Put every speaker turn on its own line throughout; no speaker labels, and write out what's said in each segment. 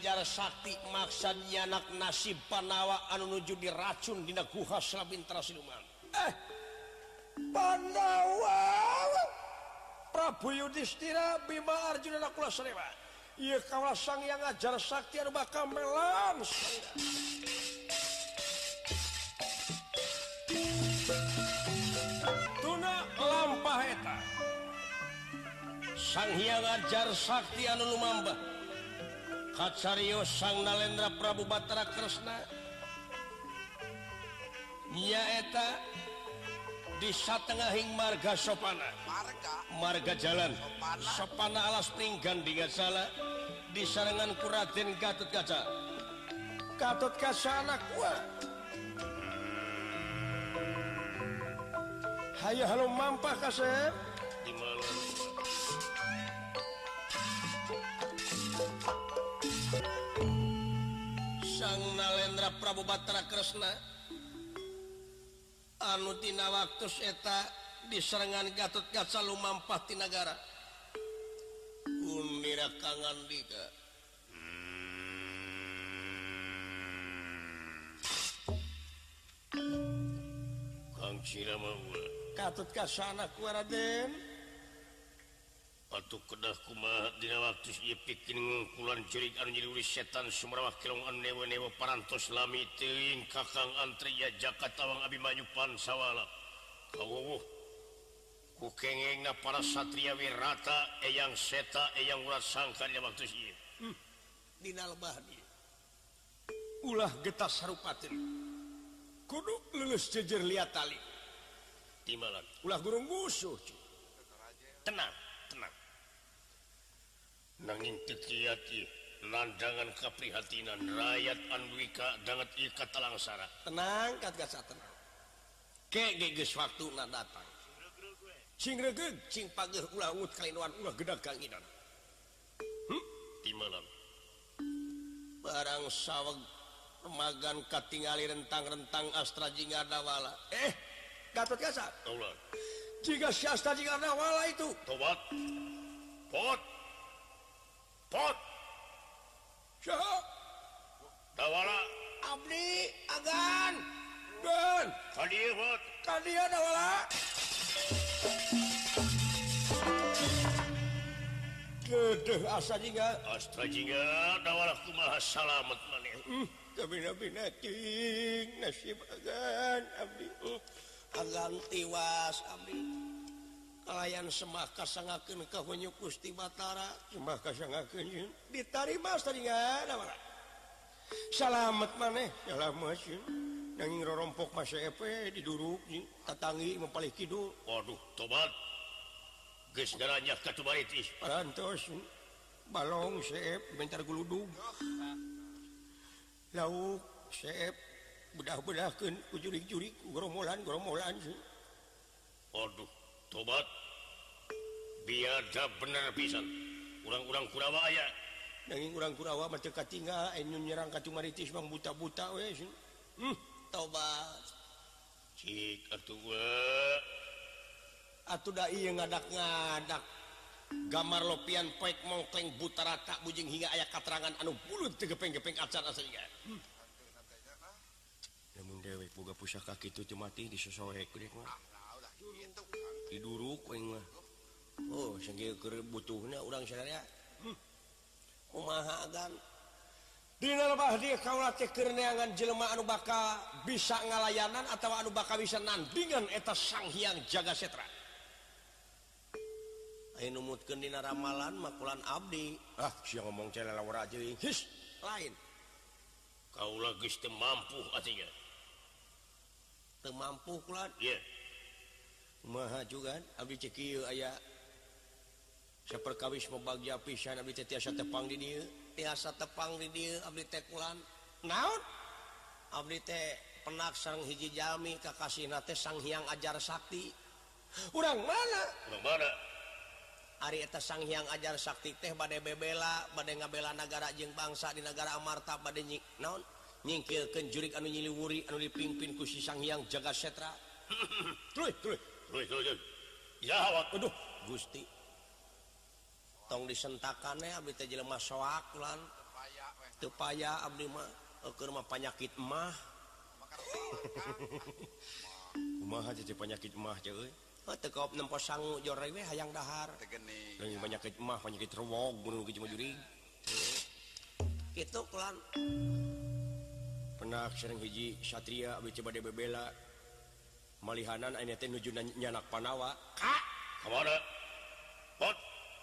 ngajar Sakti maksanya anak nasib Panawa anu nuju di racun Dina kuhas Rabintra Siluman eh Panawa! Prabu Yudhistira Bima Arjuna Nakula Serema Iya kawasan yang ngajar Sakti anu bakal melan Tuna lampah eta. Sang hiang ngajar Sakti anu lumambah. Katsarius sang Nalendra Prabu Batara Kresna nyaeta di satengahing marga sopana. Marga? Jalan. Sopana? Alas pinggan di salah di sarangan kuraden Gatot Kaca. Gatot Kaca anak gua. Hayo halo mampah kasep sang Nalendra Prabu Batara Kresna. Anutina waktu eta di serangan Gatot Gaca Lumampah di negara Unira Kangandika hmm. Kang Ciramawa Gatot Gaca anak Raden.
Patu kedah kumaha dina waktu pikinkulan ciri anjuri setan Sumerah Kilongan newa-newa parantos lami teing kakang antri ya jaka tawang Abimanyupan sawwala kau kukengeng para satria wirata eyang seta eyang urat sangkannya waktu si
hmm. Dina lebah dia. Ulah getah sarupatin kudu lulus jejer lihat tali
timalan.
Ulah gurung musuh
tenang. nanging teki landangan keprihatinan rakyat Anwika banget ikat langsara
tenang tenang waktu datang.
Hmm? di malam.
Barang saweg remagan katingali rentang-rentang Astra Jingdawala eh Gatot
Gaza.
Jika Syasta Jingdawala itu.
Tobat. Pot. pot. Dawala
Abdi agan dan
tadi pot.
Tadi dawala Duh, asa juga.
Astra juga. Dawala kumaha salamet maneh.
Hmm, Tapi nabi nacing nasib agan Abdi. Hmm, uh. agan tiwas Abdi. kalayan semah ka kahunyu Gusti Batara semah kasangakeun ditarima saringan salamet maneh salamet nanging rorompok mas epe diduruk tatangi mempalih kidul.
Waduh tobat. Geus daranya katubaritis
parantos balong seep bentar guludug lauk seep bedah-bedahkeun kujurik-jurik gromolan gromolan
waduh tobat. biada bener pisan. Urang-urang kurawa aya
nanging urang kurawa mah teu katinggal enyu eh, nyerang ka maritis bang buta-buta weh hmm, tobat
cik atuh
atuh da ieu ngadak-ngadak. Gamar lopian poek mongkleng buta rata bujing hingga aya katerangan anu bulut tegepeng-gepeng acar aslinya hmm. namun dewe boga pusaka kitu teu mati disosoek deuk mah. Diduruk weng mah. Oh butuhnya udang hmm. teh keur neangan jelema anu baka bisa ngalayanan atau anu baka bisa nandingan eta sang Hyang jaga setra. Numutkan Dina ramalan makulan Abdi. Ah sia ngomong aja His, lain.
Kau lagi mampu
artinya mampu
yeah.
maha juga Abdi Ceki ayaah seperkawis membagja pisan abdi teh tiasa tepang di dieu tiasa tepang di dieu abdi teh kulan. Naon? Abdi teh penak sang hiji jalmi kakasihna teh sang hyang ajar sakti. Urang mana?
Urang mana?
Ari eta sang hyang ajar sakti teh bade bebela bade ngabela negara jeung bangsa di negara amarta bade nyik naon? Nyingkilkeun jurik anu nyiliwuri anu dipimpin ku si sang hyang jaga setra. Truy truy.
Truy truy ya
waduh gusti. tong disentakaneh Abdi teh jelema soak lan teu paya abdi mah eh, keur mah penyakit mah kumaha jadi penyakit mah ceuy Oh, tekop nempo sangu jorai we hayang dahar. Tegeni. Lain penyakit mah penyakit rewog bunuh geus juri. Itu kelan. Pernah sering hiji Satria abdi coba bebela. Malihanan ayeuna teh nuju nyanak Panawa. Ka. Kamana?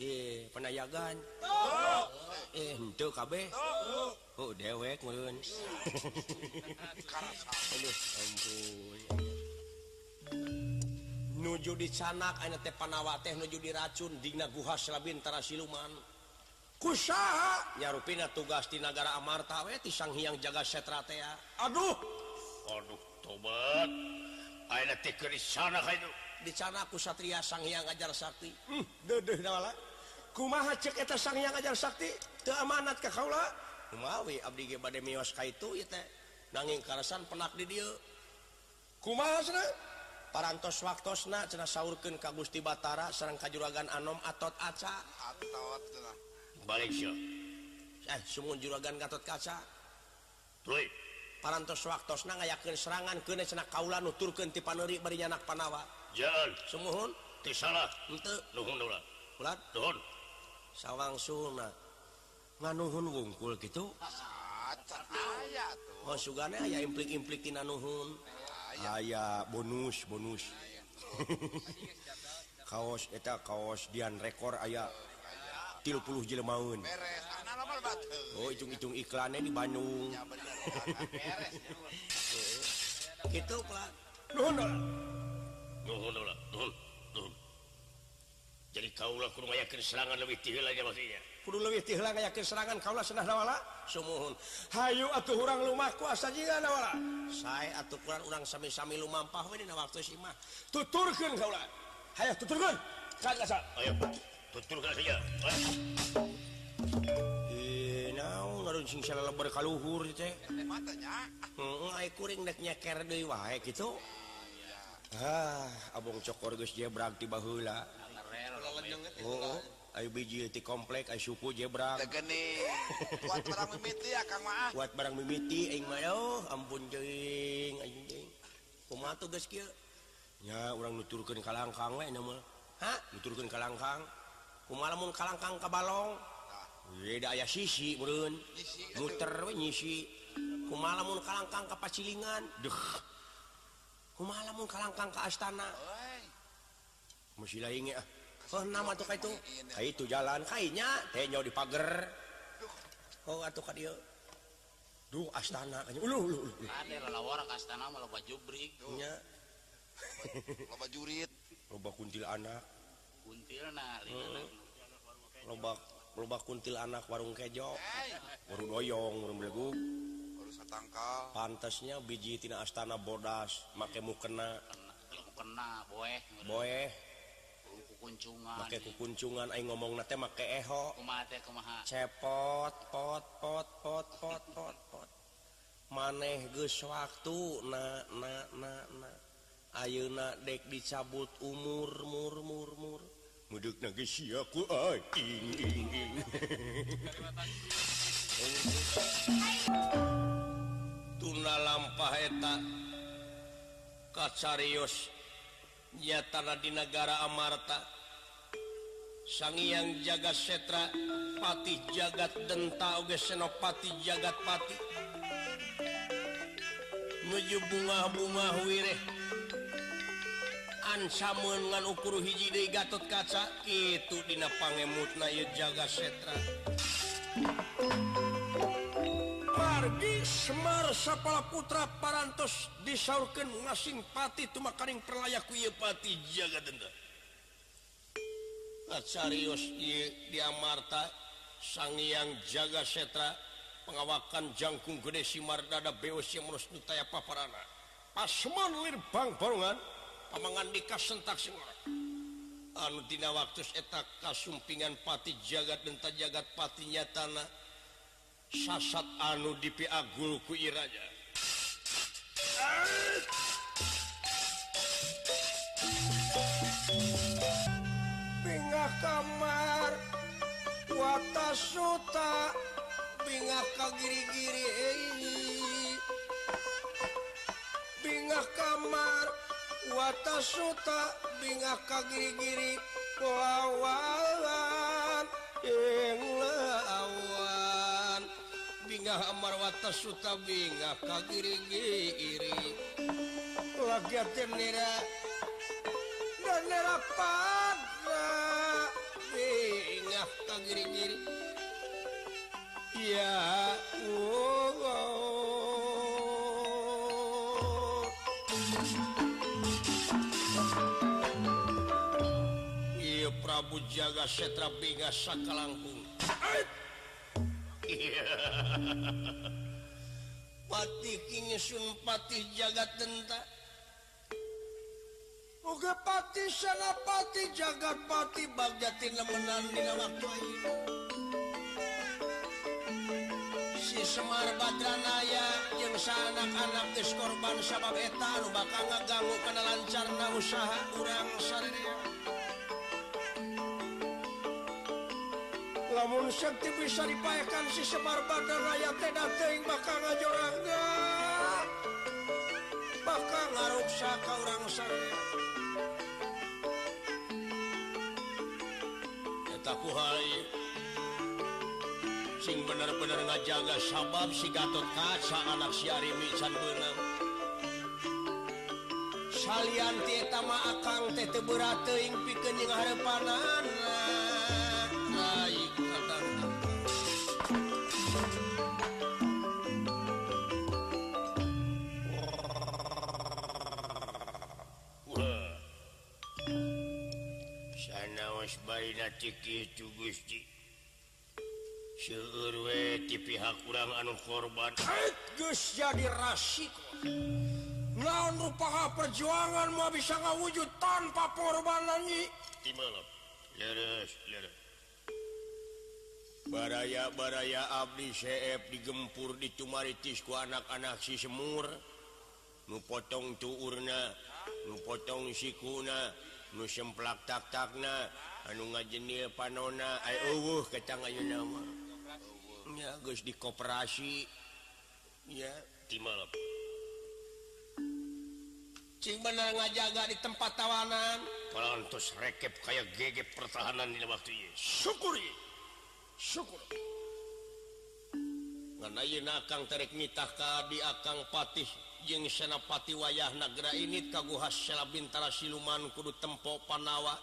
eh penayagan eh henteu kabeh. Oh dewek meureun. Aduh ampun. Nuju di canak aya teh panawa teh nuju di racun digna guha Slabintara siluman. Kusaha? Nyarupina tugas di negara Amarta we ti sang hiang jaga setra teh aduh.
Aduh tobat. Aya teh keur di canak aya
di canak ku satria sang hiang ajar sakti. Hmm, deuh kumaha cek eta sang yang ngajar sakti teu amanat ka kaula? Kumawi abdi ge bade mios ka itu ieu teh nanging karasan penak di dieu. Kumaha cenah? Parantos waktosna cenah saurkeun ka Gusti Batara sareng ka juragan Anom Atot Aca
Atot cenah.
Balik sia
eh sumun juragan Gatot Kaca.
Tuluy
parantos waktosna ngayakeun serangan keuneu cenah kaula nuturkeun ti paneuri bari nyanak Panawa.
Jalan
sumuhun?
Teu salah.
Henteu
nuhun ulah
ulah
nuhun.
sawang Suna nganuhun wungkul
gitu.
Oh, implik-implik nuhun. Aya. Bonus bonus. Kaos eta kaos Dian rekor aya tilpuluh jelemaun Oh ujung-ujung iklannya di Bandung. Gitu
Pak. jadi kaulah kudu yakin serangan lebih tihil aja maksudnya.
Kudu lebih tihil yakin serangan kaulah senah nawala? Sumuhun. Hayu atuh urang lumah kuasa jika nawala? Sae atuh kurang urang sami-sami lumampah ini na waktu si mah. Tuturkan kaulah. Hayu tuturkan kan kasa oh
ayo tuturkan saja.
Nau ngarun sing salah lebar kaluhur itu.
Eh, matanya.
Heeh, kuring dek nyeker deui wae gitu. Oh, ah, abong cokor geus jebrak ti baheula. Oh, biji komplek suku
jebra buat barang mimiti
ampun jeng ya orang nuturkan kalangkang nuturkan kalangkang. Ka kalangkang ke balong? Ah. Beda aya sisi
burun
muter nyisi. Kumalamun kalangkang ke pacilingan deh kumalamun kalangkang ke astana? Masih lainnya ah. Oh, nama tuh itu. Kayak itu jalan. Kayaknya tenyo di pagar. Oh atuh ka dieu. Duh astana. Uluh uluh uluh.
Ade lalawar ka astana mah loba jubrik.
Nya.
Loba jurit.
Loba kuntil anak.
Kuntil nah
loba loba kuntil anak warung kejo. Warung doyong warung belegu
warung satangkal
pantasnya biji tina astana bodas make mukena
mukena boeh.
Boeh.
kukuncungan
make kukuncungan aing ngomong nate make eho.
Kumaha teh kumaha?
Cepot pot pot pot pot pot pot. Maneh geus waktu na na na na. Ayeuna dek dicabut umur mur mur mur. Mudek geus sia ku aing ing ing. Tuna lampah eta kacarios. nyatana di negara Amarta. Sangiang jagat setra Patih jagat denta Oge senopati jagat pati menuju bunga-bunga wireh ansamungan ukur hiji Gatot kaca itu Dina pangemutna jaga setra. Adi Semar sapala putra parantos disaurkan ngasing pati tumakaring perlayaku ye pati jaga denda ieu di Amarta Sangyang jaga setra pengawakan jangkung gede Simar dada beos yang merus nutaya paparana. Pasman lirbang borongan pamangan dikas sentak singora Anu dina waktu etak kasumpingan pati jagat denta jagat patinya tanah sasat anu dipiagul ku Iraja. Bingah kamar wata suta bingah ka giri-giri bingah kamar wata suta bingah ka giri-giri wawala Bingah amar wata suta Bingah kagiri-giri Lagi nira dan nira pada Bingah kagiri-giri Ya Allah Iya Prabu jaga setra binga sakalangkung. Pati patihpati jagat denta Oga pati sanapati jagat pati Bagdati nemenan dina waktu Si Semar Badranaya yang sanak-anak tes korban sabab etan bakal ngaganggu kena lancarna usaha kurang sadaya. lamun Sakti bisa dipayakan si Semar Bandar Raya Tedateng bakal ngajorangga bakal ngaruksa ka orang saya Eta kuhai sing bener-bener ngajaga sabab si Gatot Kaca anak si Arimi Mican bener Salian ti eta mah akang teh teu berat teuing pikeun jeung
harepanan pihak kurang anu korban.
Jadi naon rupaha perjuangan mau bisa ngawujud tanpa
korban lagi baraya
baraya Abdi CF digempur dicumaritisku anak-anak si semur. Nu potong tuurna nupotong sikuna nusemplak tak takna anu ngajenil panona uh kecangnya guys di koperasi. Ya
malam
Cing bener ngajaga di tempat tawanan.
Kalau rekep kayak gege pertahanan di waktu ini
syukuri syukur nganayin akang tarik nitah kadi akang patih jeng senapati wayah nagra ini kaguhas sela bintara siluman kudu tempo panawa.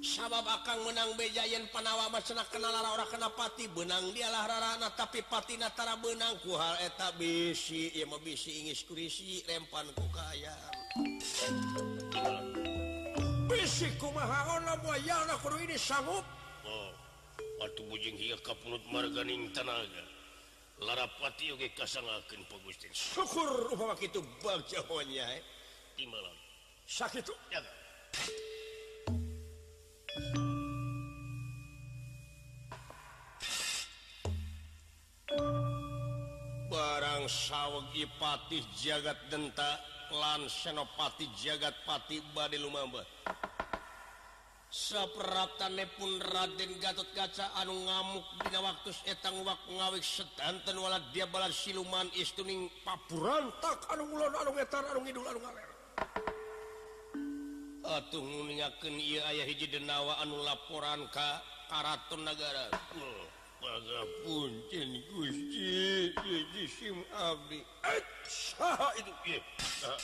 sabab akan menang bejayan panawabat senak kenal orang kenapati benang dialah rarana tapi patinatara benang kuhal eta bisi ya mau bisi ingis kurisi rempan ku kaya bisi kumaha ona buayana kudu ini sanggup.
Oh atuh bujing hiya kapunut marganing tanaga. Larapati oge kasangakeun pagustin
syukur upama kitu bagja honya eh.
timalam
sakitu
jaga.
barang sawegi patih jagat denta lan senopati jagat pati Bade lumamba sapraptane pun Raden Gatot kaca anu ngamuk dina waktu etang wak ngawik sedanten wala dia balas siluman istuning papuran tak anu ngulon anu ngetar anu ngidul anu ngaler. tunyaken ia ayah hiji denawa anu laporan ka Karaton negara
oh,
puncen Gusti. Jisim abdi. Saha itu
ieu ah.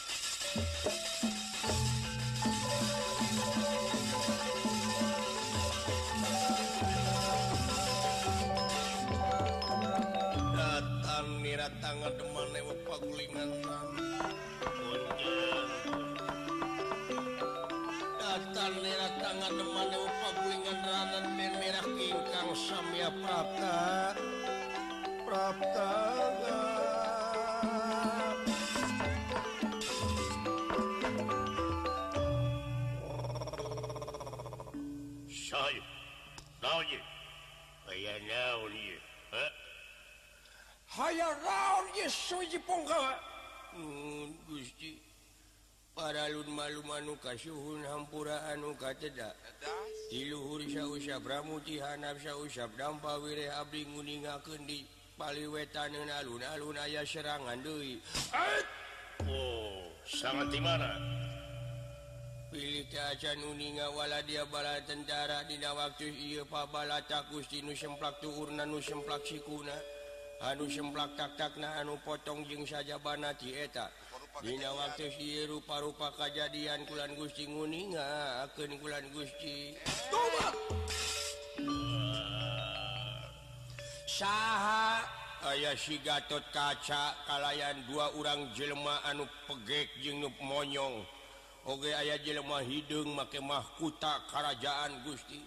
datang niratangan demane pagulingan tanah
Hmm, Gusti
para kasuhun hampura anu
kaceda
diluhur syausya Bramuti Hanaf usap Dampa wireh Abdi nguningakeun di Bali wetan alun-alun aya serangan deui.
oh, sangat di mana?
Pilih Nuningawala dia bala tentara Dina waktu ia pabala Gusti nu semplak tuurna nu semplak sikuna. Anu semplak tak-takna anu potong jeng saja ti eta. Dina waktu si rupa-rupa kejadian kulan Gusti Nguninga akan kulan Gusti. Tobat! saha aya si Gatot kaca kalayan dua orang jelma anu pegek jengnup monyong. Oge aya jelemah hidung make mahkuta kerajaan Gusti.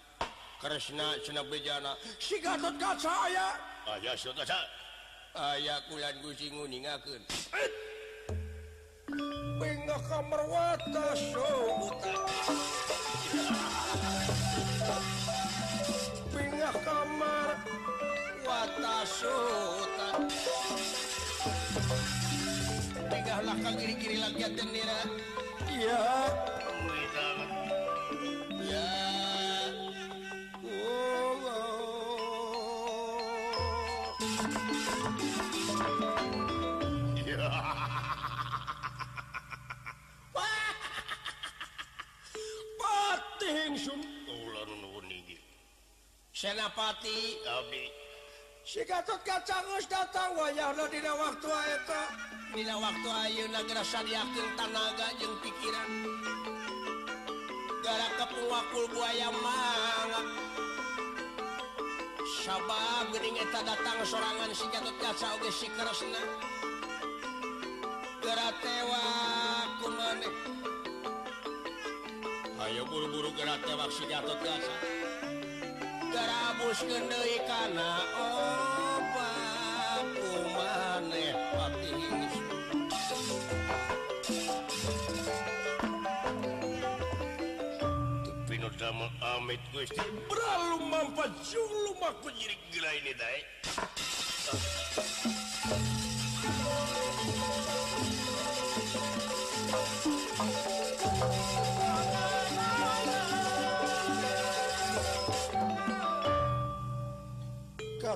Kresna sena bejana. Si Gatot kaca aya.
Aya si kaca.
Aya kulan Gusti nguningakeun. Bengak kamar watas so buta. sutan Tegah kiri-kiri lagi atenira Ya. Senapati.
Abi.
si Gatot kacangus datang wayahna dina waktu eta dina waktu ayeuna gerasa diakil tanaga jeung pikiran gara kepuakul buaya mangga sabab geuning eta datang sorangan si Gatot kaca oge si Kresna gara tewa ku maneh ayo buru-buru gara tewak si Gatot kaca garabuskenai kana obat kumaneh patis
Pinu dama amit gusti Beralu mampat julu maku jadi gila ini daik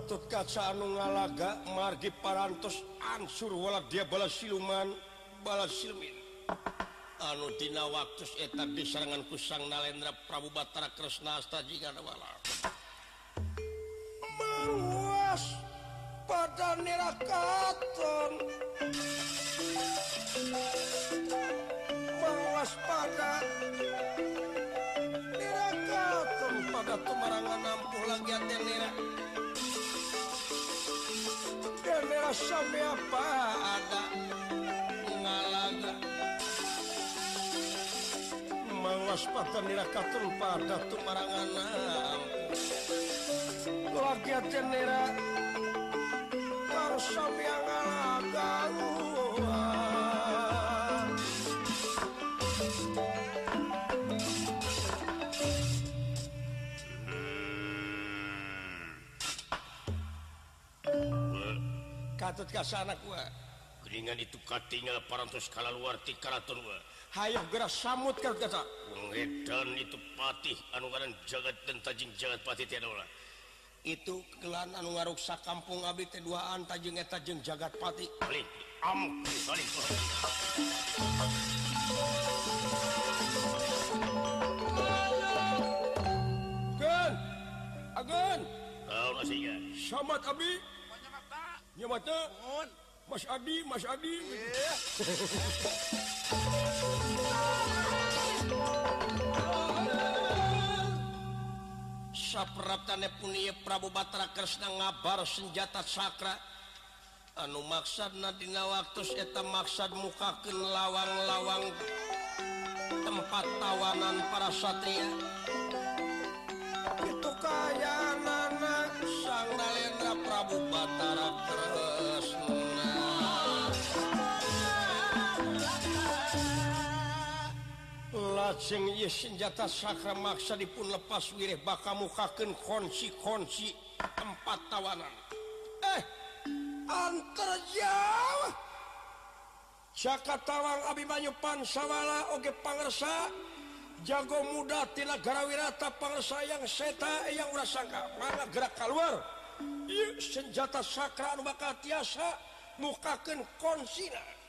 Gatot kaca anu ngalaga margi parantos ansur walak dia balas siluman balas silmin. Anutina waktu eta diserangan kusang nalendra Prabu Batara Kresna jika wala meluas pada nerakaton. Meluas pada tapi apa ada ngalaga mangaspatan dina katumpa datu marangana. Lagi atenera atut ka sana gua
geringan itu katingal parantos kala luar ti karaton gua
hayang gerak samut ka kata.
Ngedan itu patih anu ngaran jagat dan tajing jagat patih tiada ulah
itu kelan anu ngaruksa kampung abi teh duaan tajing eta jeung jagat patih.
Balik am balik
Agun! Agun!
Tahu nasinya
Samat abi.
ya mata
Mas Adi Mas Adi. Sapraptane punya Prabu Batra Kresna ngabar senjata sakra. Anu maksad Nadina waktu eta maksad mukaken lawang-lawang tempat tawanan para satria. Itu kaya sing senjata sakra maksa dipun lepas wirih baka mukaken konsi-konsi empat tawanan. Eh antar Jawa Jaka Tawang Abimanyu Pansawala oge pangersa jago muda tina garawirata pangersa yang seta yang udah sangka. Mana gerak keluar senjata sakra anu bakal tiasa mukaken konsina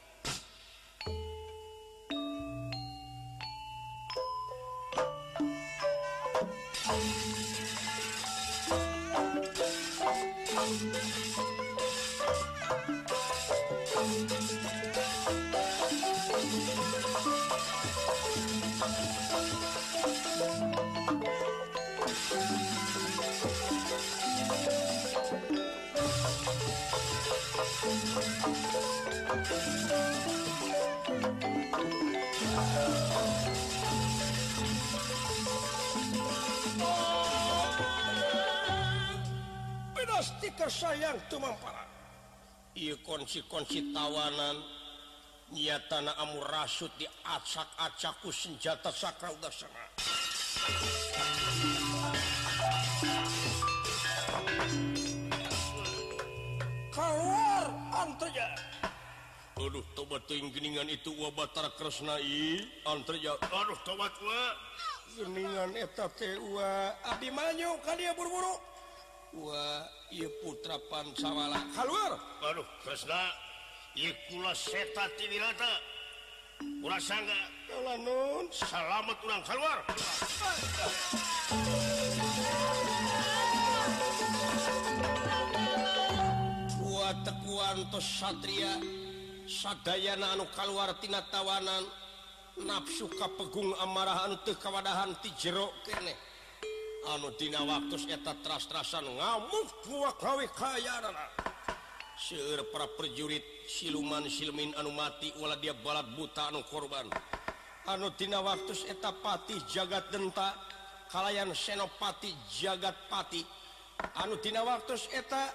tersayang Tumampara iya konsi-konsi tawanan nia tanah Amur rasut di acak-acaku senjata sakra udah sana keluar antreja aduh tobat geningan itu wabatara Kresnai antreja aduh tobat wa geningan eta teh wa abdi manyo ya buru-buru. Wa I putra pansawala. Keluar
Aduh Kresna Ikula seta tiwilata Ula sangga.
Kala nun.
Selamat ulang keluar
Dua tekuan tos satria. Sadayana anu keluar tina tawanan Nafsu kapegung amarah anu teu kawadahan ti jero kene. anutina waktu eta tras-trasan ngamukwi Seur para perjurit siluman silmin anu mati wala dia balat buta anu korban. Anutina waktu eta patih jagat denta kalayan senopati jagat pati. Anutina waktu eta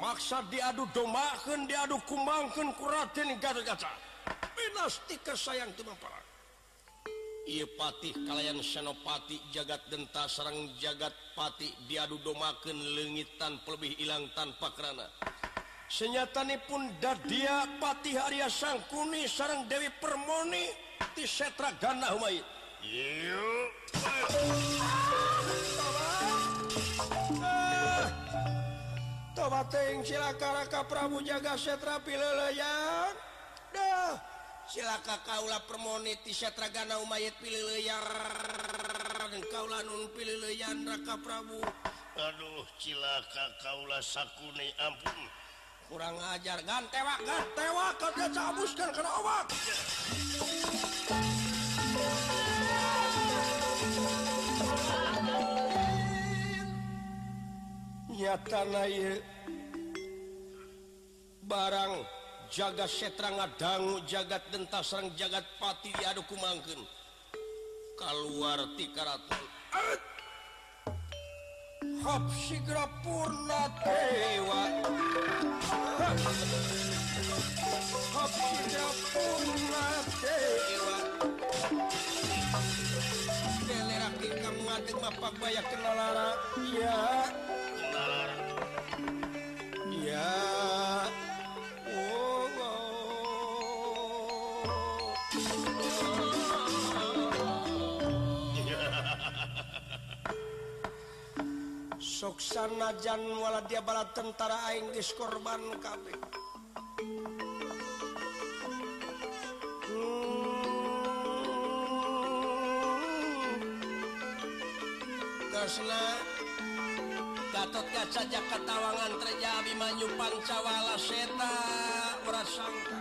maksad diadu domaken diadu kumbangken kuratin gata-gata binastika sayang teman para Patih kalian senopati jagat denta Serang jagat Pati diadu domaken lengitan lebih hilang tanpa kerana senyatani pun Dadia Patih Arya Sangkuni sarang Dewi Permoni di setra Gana Humait ah, Toba silaka Prabu jaga setra pileulayan dah. silaka Kaula permoni tisatragana umayit pilihar Kaula nun pilihan Raka Prabu.
Aduh silaka Kaula sakuni ampun.
Kurang ajar gan tewak gan tewak kau dia cabuskan kena obat. Nyata barang. jaga serangan dangu jagat denta serrang jagat pati diaduku mangken keluar Purna Dewa tewa Hopsirapurna dewa Deleraki kamu ngadeg mapak bayak kenalara Iya sanajanwala dia bala tentara Inggris korban KB hmm. Gatot kaca Jakat tawangan terjadi maju Pancawala seta merasangka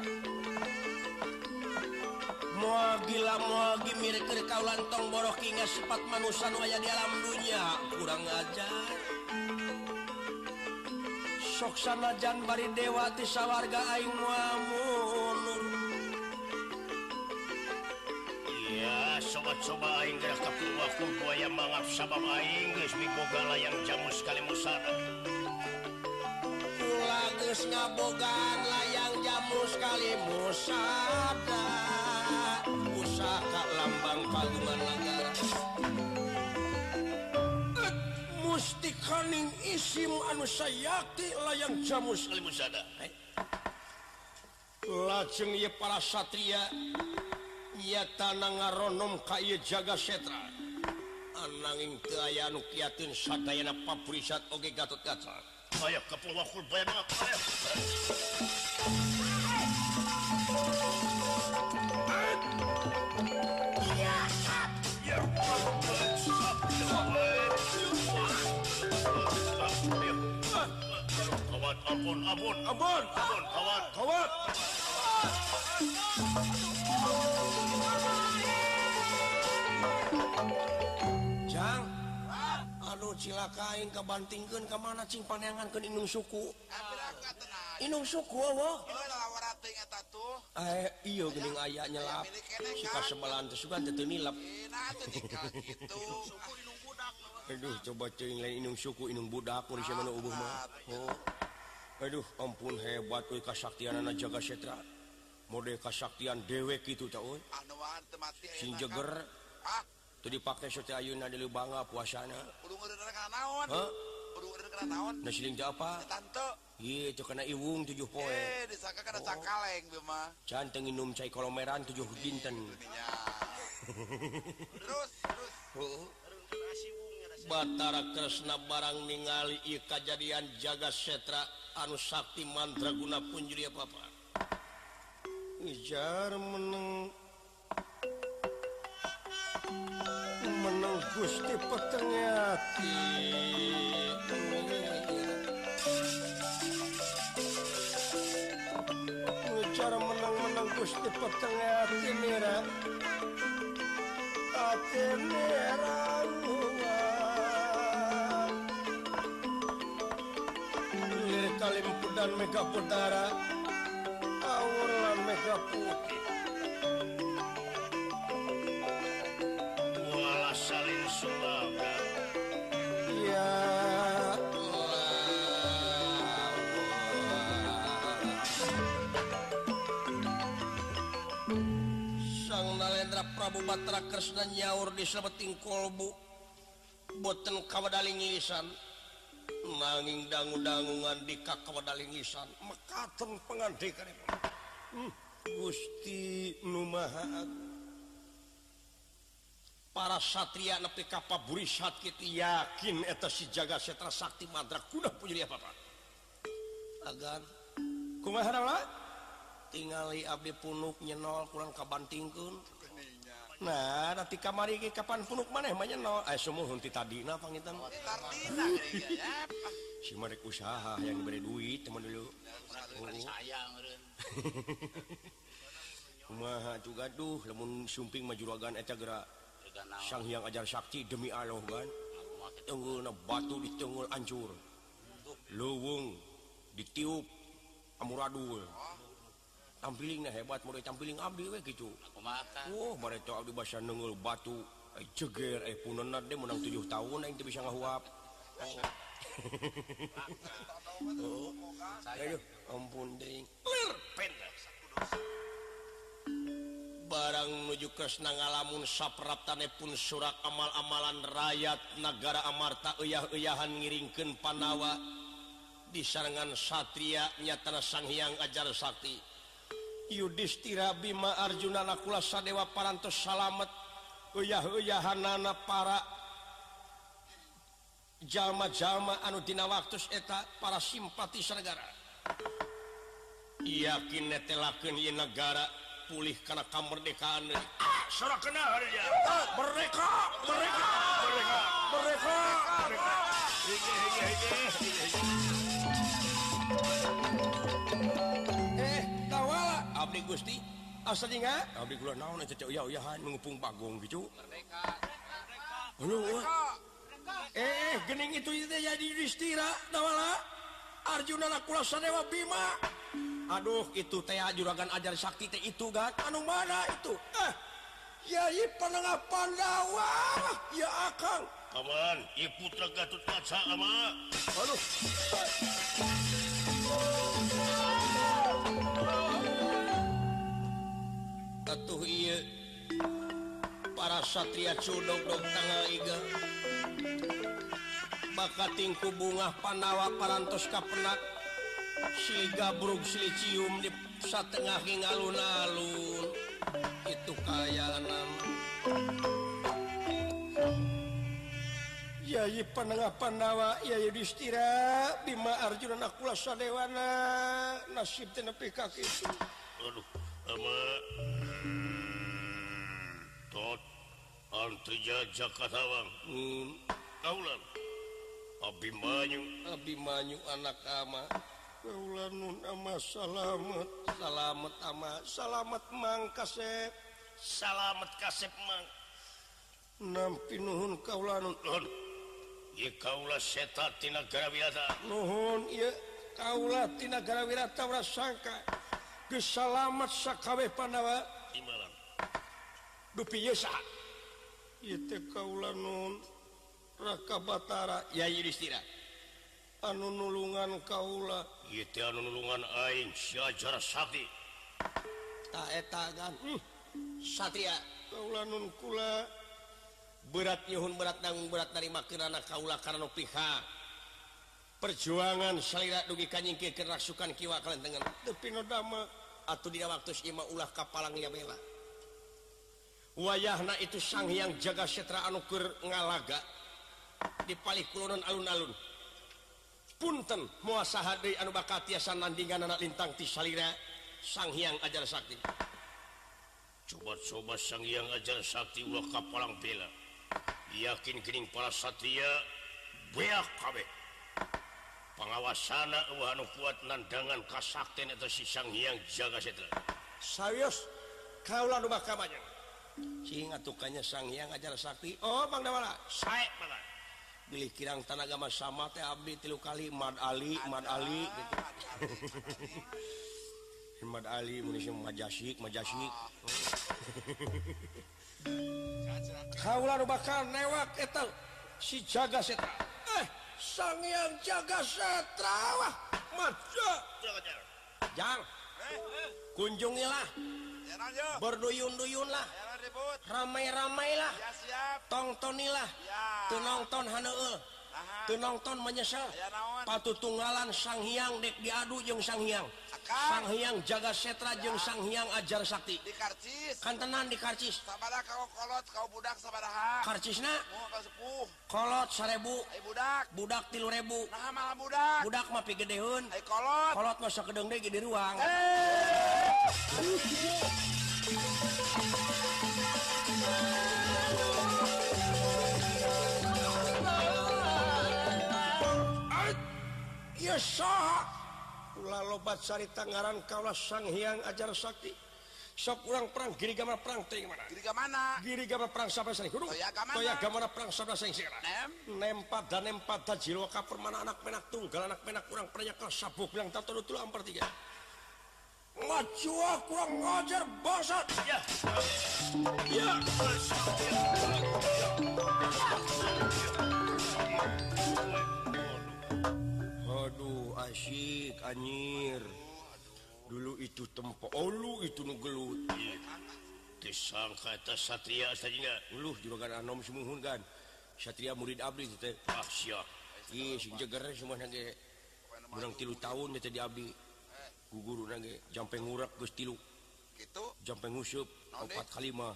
mua gila muagi mirip kaulan tong borok hingga sepat manusan waya di alam dunia. Kurang ajar. soksana Jan bari Dewati sawwarga Aing
Iya sobat-soba Inggris tapi waktu buaya mangap sabab Inggris migogala yang jamu sekali musara.
Pula geus ngabogaan layang jamu sekali musada musayati layang jamus
Alimusada.
Lajeng ye para satria ia tanah ngaronom kay jaga setra. Ananging teu aya anu kiatun sadayana pabrisat oge gatot kaca
aya kapulakul bayana Ampun, ampun,
ampun,
ampun, kawat,
kawat. Jang, aduh cilaka aing kabantingkeun ka mana cing paneangankeun indung suku. Indung suku awo. Eh, iya gening aya nyelap. Suka sebelan tuh suka teu nilap. Aduh, coba cing lain indung suku indung budak mun sia mana ubuh mah. Oh. Aduh ampun hebat we kasaktian anak jaga setra mode kasaktian dewek itu tahun Sinjeger ah. tuh dipakai sote ayuna di Lubanga puasana Nah siling apa? Iya itu kena iwung tujuh poe.
Eh disangka kena oh. cakaleng cakaleng bema.
Can tenginum cai kolomeran tujuh dinten.
terus terus. Oh.
Batara Kresna barang ningali kejadian jaga setra anu Sakti mandraguna punjuri jadi apa? Ngejar meneng meneng Gusti Peternyati ngejar meneng-meneng Gusti Peternyati merah hati merah Dan Mega Putara Aurlan Mega Putih
Wala salin sulaga.
Ya. Sang Nalendra Prabu Batra Kresna nyaur di sebeting kolbu. Boten kawadaling lisan nanging dangu-dangungan di Kakawadalingisan mekaten penganti hmm. Gusti Numaha para Satria nepi kapaburi sakit yakin eta si jaga setra sakti madra kuda punya apa pak agar kumaha tinggali abdi punuk nyenol kurang kabantingkeun. nah nanti kamari kapan punuk maneh banyak no. Eh semua hunti tadi nah pangitan
ya.
si merek usaha yang diberi duit teman dulu.
Oh. Sayang
kumaha juga duh lemun sumping majuragan eta
gerak.
Sang yang ajar sakti demi Allah kan. Tenggul batu di tenggul ancur. Lewung ditiup amuradul oh. tampiling hebat mulai tampiling Abdi gitu. Oh, bahasa nunggul batu eh, ceger eh pun dia menang tujuh tahun eh, teu bisa ngahuap oh. Aduh, ampun ding. Barang menuju kesnang alamun sapraptane pun surak amal-amalan rakyat negara Amarta uyah-uyahan ngiringkeun Panawa. Di sarangan Satria nyatana Sang Hyang Ajar Sakti. Yudhistira Bima Arjuna nakula Sadewa parantos salamet. Uyah-uyahanana para jalma-jalma anu dina waktus eta para simpatis negara yakin netelakeun ieu negara pulih kana kamerdekaan ah, sora hari ya mereka mereka mereka mereka Gusti. Asal naonpung Bagong gitu. Eh, eh gening itu jadi Yudhistira tawala Arjuna na kula Sadewa Bima. Aduh itu teh juragan ajar Sakti teh itu kan anu mana itu? Eh Yai penengah Pandawa. Ya akang.
Aman Ibu Putra Gatut Kaca ama.
Aduh. atuh iya. Para Satria Cudok dong tanggal iga. Maka tingku bunga panawa parantos kapenak. Sili gabruk sili di satengah hingga alun-alun. Itu kaya enam. Yayi penengah Pandawa Yayu Distira. Bima Arjuna Nakula Sadewana. Nasib tenepi kaki. Itu.
Aduh, ama Ang Jakartawang
hmm.
Abimanyu.
Abimanyu anak ama. Nun ama salamet. Salamet ama. Salamet mang kasep.
Salamet kasep mang.
Nampi nuhun kaula
nun. Ye kaula seta tina garawirata
nuhun ye kaula tina garawirata sangka gesalamet sakawe panawa.
Imalam
dupi ye kaulanun raka Batara. Ya Yudhistira anu nulungan Kaula.
Ieu anu nulungan Aing Syajar Sakti.
Kan hmm. Uh, Satria kaulanun kula. Berat nyuhun berat nanggung berat dari makinana Kaula karena piha. Perjuangan salira dugi kanyingke kerasukan kiwa kalian dengan depinodama atau dina waktu ima ulah kapalang ya bela. wayahna itu sang yang jaga setra anukur ngalaga di palik kulonan alun-alun. Punten muasaha deui anu bakal tiasa nandingan anak lintang ti salira sang hyang ajar sakti.
Coba-coba sang hyang ajar sakti ulah kapalang bela yakin kening para satria beak kabeh pangawasana eueuh anu kuat nandangan kasakten eta si sang hyang jaga setra.
Sayos kaulah nu bakal banyak. sing tukanya Sangyang ajar Sakti Oh Bang beli kirang tanagama sama teh Abdi tilu kali Mad Ali Mad Ali Mad Ali munisi Majasik Majasik Kaula nu bakal newak eta si jaga setra. Eh, sang Sangyang jaga setra wah. Maja. Jang. Kunjungilah.
Berduyun-duyunlah. ramai-ramailah
tongtonilah
Ya.
tu nonton haneul
Aha.
tu nonton menyesal
Ya naon?
patutunggalan sang hyang dek diadu jeung sang hyang sang hyang jaga setra jeung sang hyang ajar sakti
Di karcis.
kan tenan di karcis
Sabada kau kolot kau budak sabaraha.
karcisna
Mau sepuh.
kolot sarebu
Ai budak.
budak tilu rebu
Nah malah budak.
budak mah pigedeun
Ai kolot.
kolot mah sakedeung deui di ruang Iya pula lobat Sari Tangaran Kalas Sang Hyang ajar Sakti. Sok kurang perang giri gambar perang teh mana?
Giri mana
giri gambar perang sabda sing kudu
toya gamana?
Toya gamana perang sabda sing sira.
Nem?
Nempat dan nempat dan jiwa kapur mana anak menak tunggal anak menak kurang pernah kelas sabuk. Bilang tato dulu ampar tiga. Ngajua kurang ngajar bosat
ya.
Ya. Ya. asyik anyir dulu itu tempo oh, Olu itu nugelut
disangka eta Satria tadinya
uluh juga kan anom semuhun kan. Satria murid abdi itu teh.
Ah siap.
Iya sing jeger semua nage kurang tilu tahun itu di abdi. Guguru nage jampe ngurak geus tilu.
Gitu?
Jampe ngusup
kalimah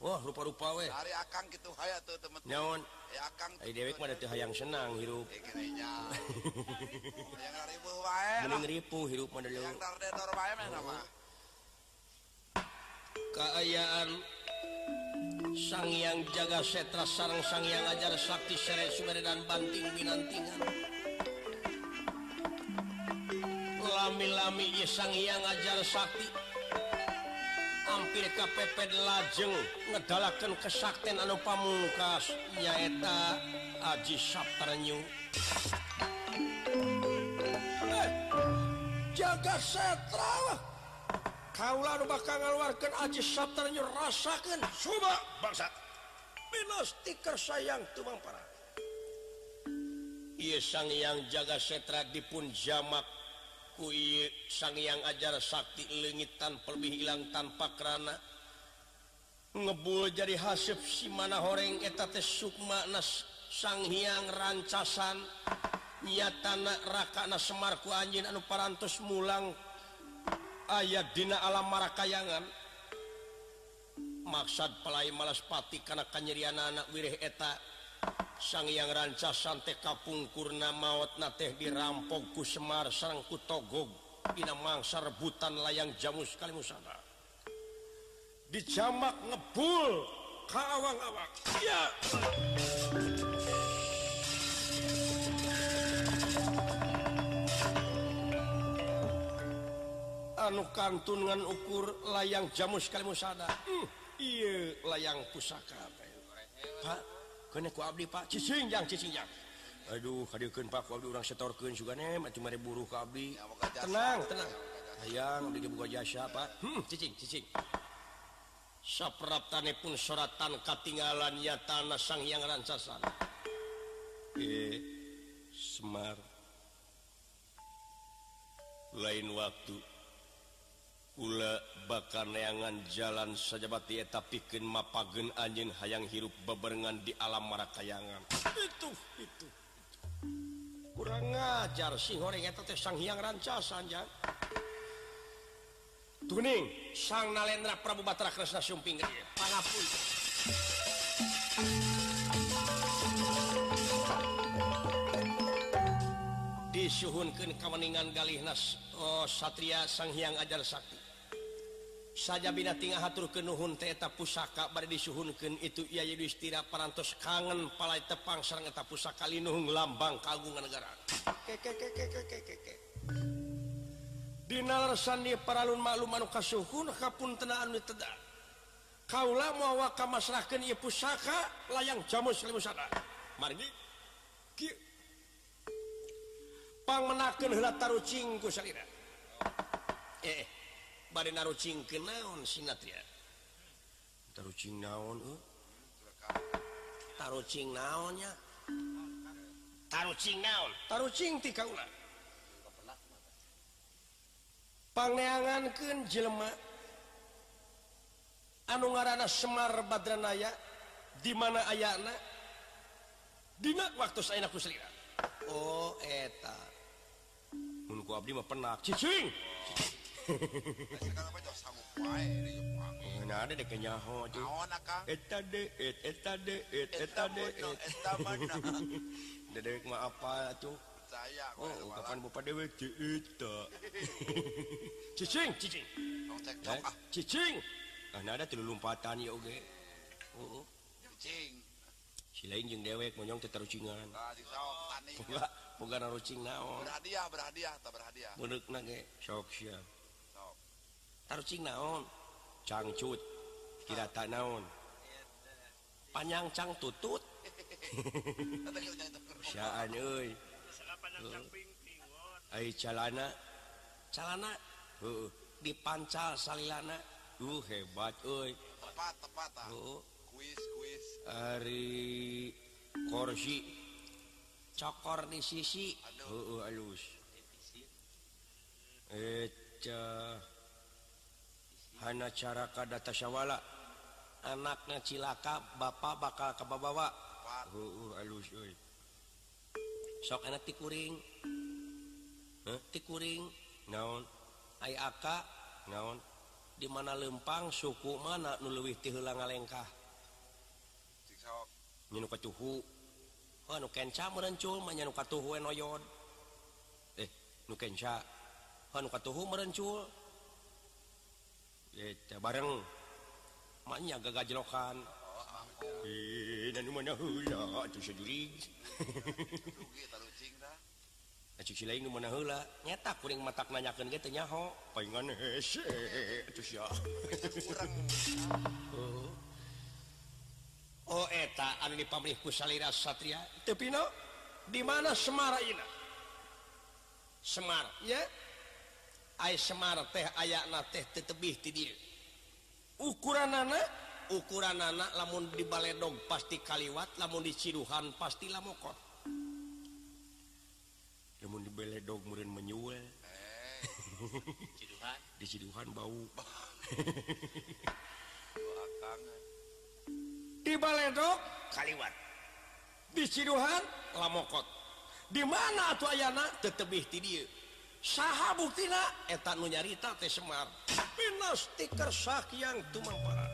Wah rupa-rupa
we
nyaon dewek mah tuh hayang senang hirup. Mending ribu hirup
mending oh.
keayaan sang yang jaga setra sarang sang yang ajar sakti sere Sumere dan banting binantingan. Lami-lami sang yang ajar sakti. Kapil KPP lajeng ngedalakan kesakten anu pamungkas. Nyaeta Aji Saptarnyu eh, jaga setra. Kaulah nu bakal ngaluarkeun Aji Saptarnyu rasakan. Coba
bangsa
minus stiker sayang tumang para. Iya sang yang jaga setra dipun jamak. ku sangiang ajar Sakti legit tanpa lebih hilang tanpa kerana. Ngebul jadi hasib si mana horeng eta teh Sukma nas sang Hyang rancasan. Nya tanah rakana Semarku anjin anu parantos mulang. Ayat dina alam marakayangan. Maksad pelai malaspati karena kanyerian anak wirih eta. sang yang ranca santai kapungkurna mautna teh dirampokku Semar sarangku togog. Ina mangsa rebutan layang jamu sekali musana. Dijamak ngebul kawang-awak ya anu kantungan ukur layang jamu sekali musada hmm, iya layang pusaka. Pak Aduh setorkan juga cuma
diburu kabli
tenang tenang. Ayaang dibuka jasa Pak. Hmm, cicing cicing. Sapraptane pun soratan katinggalan ya tanah sang yang rancasan e, eh, Semar. Lain waktu. Ula bakar neangan jalan sajabati eta pikeun mapageun anjeun hayang hirup beberengan di alam marakayangan. Itu, itu. Kurang ngajar sih horeng eta teh sang hiang rancasan jan. Tuning, sang nalendra Prabu Batara Kresna Sumping. Pangapun. Disuhunkan kemeningan galih nas oh, Satria Sang Hyang Ajar Sakti. saja binating hatur kenuhun teeta pusaka pada disuhunkan itu ia Yudhistira parantos kangen palai tepang sarang eta pusaka linuhung lambang kagungan negara. Dinar sandi paralun maklum anu kasuhun kapun tenaan teda. Kaulah mawa kamasrahkan ia pusaka layang jamus limusada margi. Kieu pangmenakeun heula tarucing ku salira. Eh. eh. bad narucing ke naon sinatria tarucing naon uh. tarucing naonnya tarucing naon? Tarucing ti kaula pangeangankeun jelema. Anu ngaranna Semar Badranaya di mana ayana? Dina waktu saya ku oh eta. Mun ku abdi mah penak cicing,
cicing.
Dedek ma apa tuh
sayang
oh, kapan bapak dewe cicing cicing. Cicing. Ah nada tilu lompatan ya oge oh.
Cicing
si lain jeung dewek monyong teh tarucingan boga boga narucing naon oh.
berhadiah berhadiah tak berhadiah.
Beundeukna ge sok
siap
haruscing naon? Cangcut. Kira tak naon? Panjang cang tutut calana. Jalana uh, dipancal salana uh hebat oi
tepat tepat
uh.
kuis kuis.
Ari kursi cokor di sisi. Aduh. Uh, uh, halus eh Hana cara kadata syawala anaknya cilaka Bapak bakal kebabawa. Alus euy. sok enak tikuring huh? tikuring naon? Ayaka naon? Di mana lempang suku mana nu leuwih ti heula ngalengkah? Nyinu katuhu. Oh nu kenca merencul mah nu katuhu noyon eh nu kenca. Oh nu katuhu merencul Eta bareng. Banyak gagajlokan eh, nyata kuning mata nanyakan nyaho. Pengan eh, ah.
oh.
oh. Eta anu di pabrikku kusalira Satria. Tapi no di mana Semara ina Semar ya? yeah? Semar teh aya teh tetebih ukuran anak ukuran anak lamun di Baledong pasti kaliwat lamun diciruhan pasti lamokot. Namun di Baledong murid menyuwe
eh,
di Ciduhan bau. Di Baledog? Kaliwat. Di Ciduhan lamokot. Di mana tuh ayana? Tetebih ti dia. saha buktina etan nyarita teh Semar. Stiker sakyang tumampara.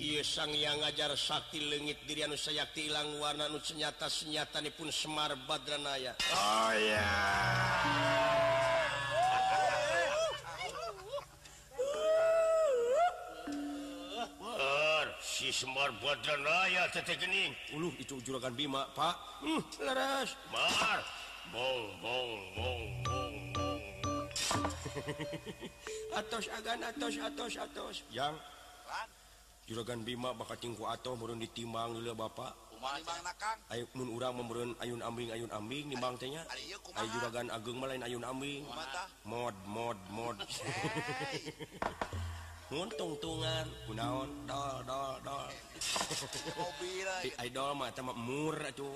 Iye sang yang ngajar sakti legit diri anu sayakti ilang warna nu senyata senyatani pun Semar Badranaya.
Oh ya si Semar Badranaya teteh gening
uluh itu juragan Bima Pak. Hmm, leres.
Mar
atos agan atos atos atos. Yang? Juragan Bima bakal cingku atau murun ditimbang dulu Bapak. Ayo mun urang memerun ayun ambing ayun ambing nimbang
tanya
ayo juragan ageng malain ayun ambing. Mod mod mod. Mun tungtungan. Kunaon? Dol dol dol. Idol mah tamak mur atuh.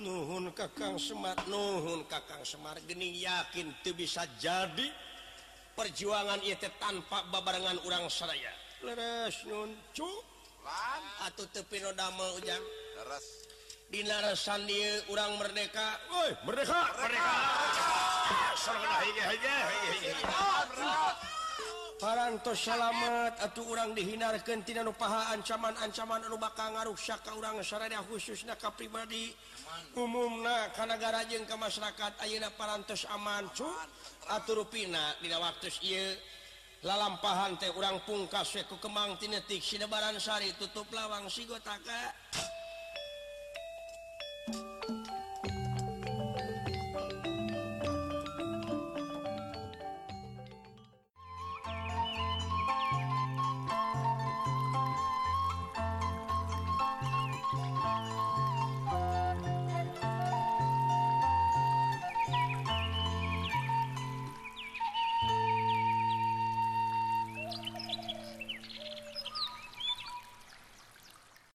nuhun Kakang Semar Nuhun Kakang Semar Gening yakin tuh bisa jadi perjuangan itu tanpa babarengan urang Seraya lerescu atau tepi noda
mau
dina Dinasan dia urang merdeka. Woi
merdeka! Merdeka!
parantos salamet atuh urang dihinarkeun tina nu paha ancaman-ancaman anu bakal ngaruksaka urang syarada khususna ka pribadi. Umumna ka nagara jeung ka masyarakat ayeuna parantos aman cu. Atur rupina dina waktu ieu. Lalampahan teh urang pungkas we ku kemang tinetik sinebaran sari tutup lawang sigotaka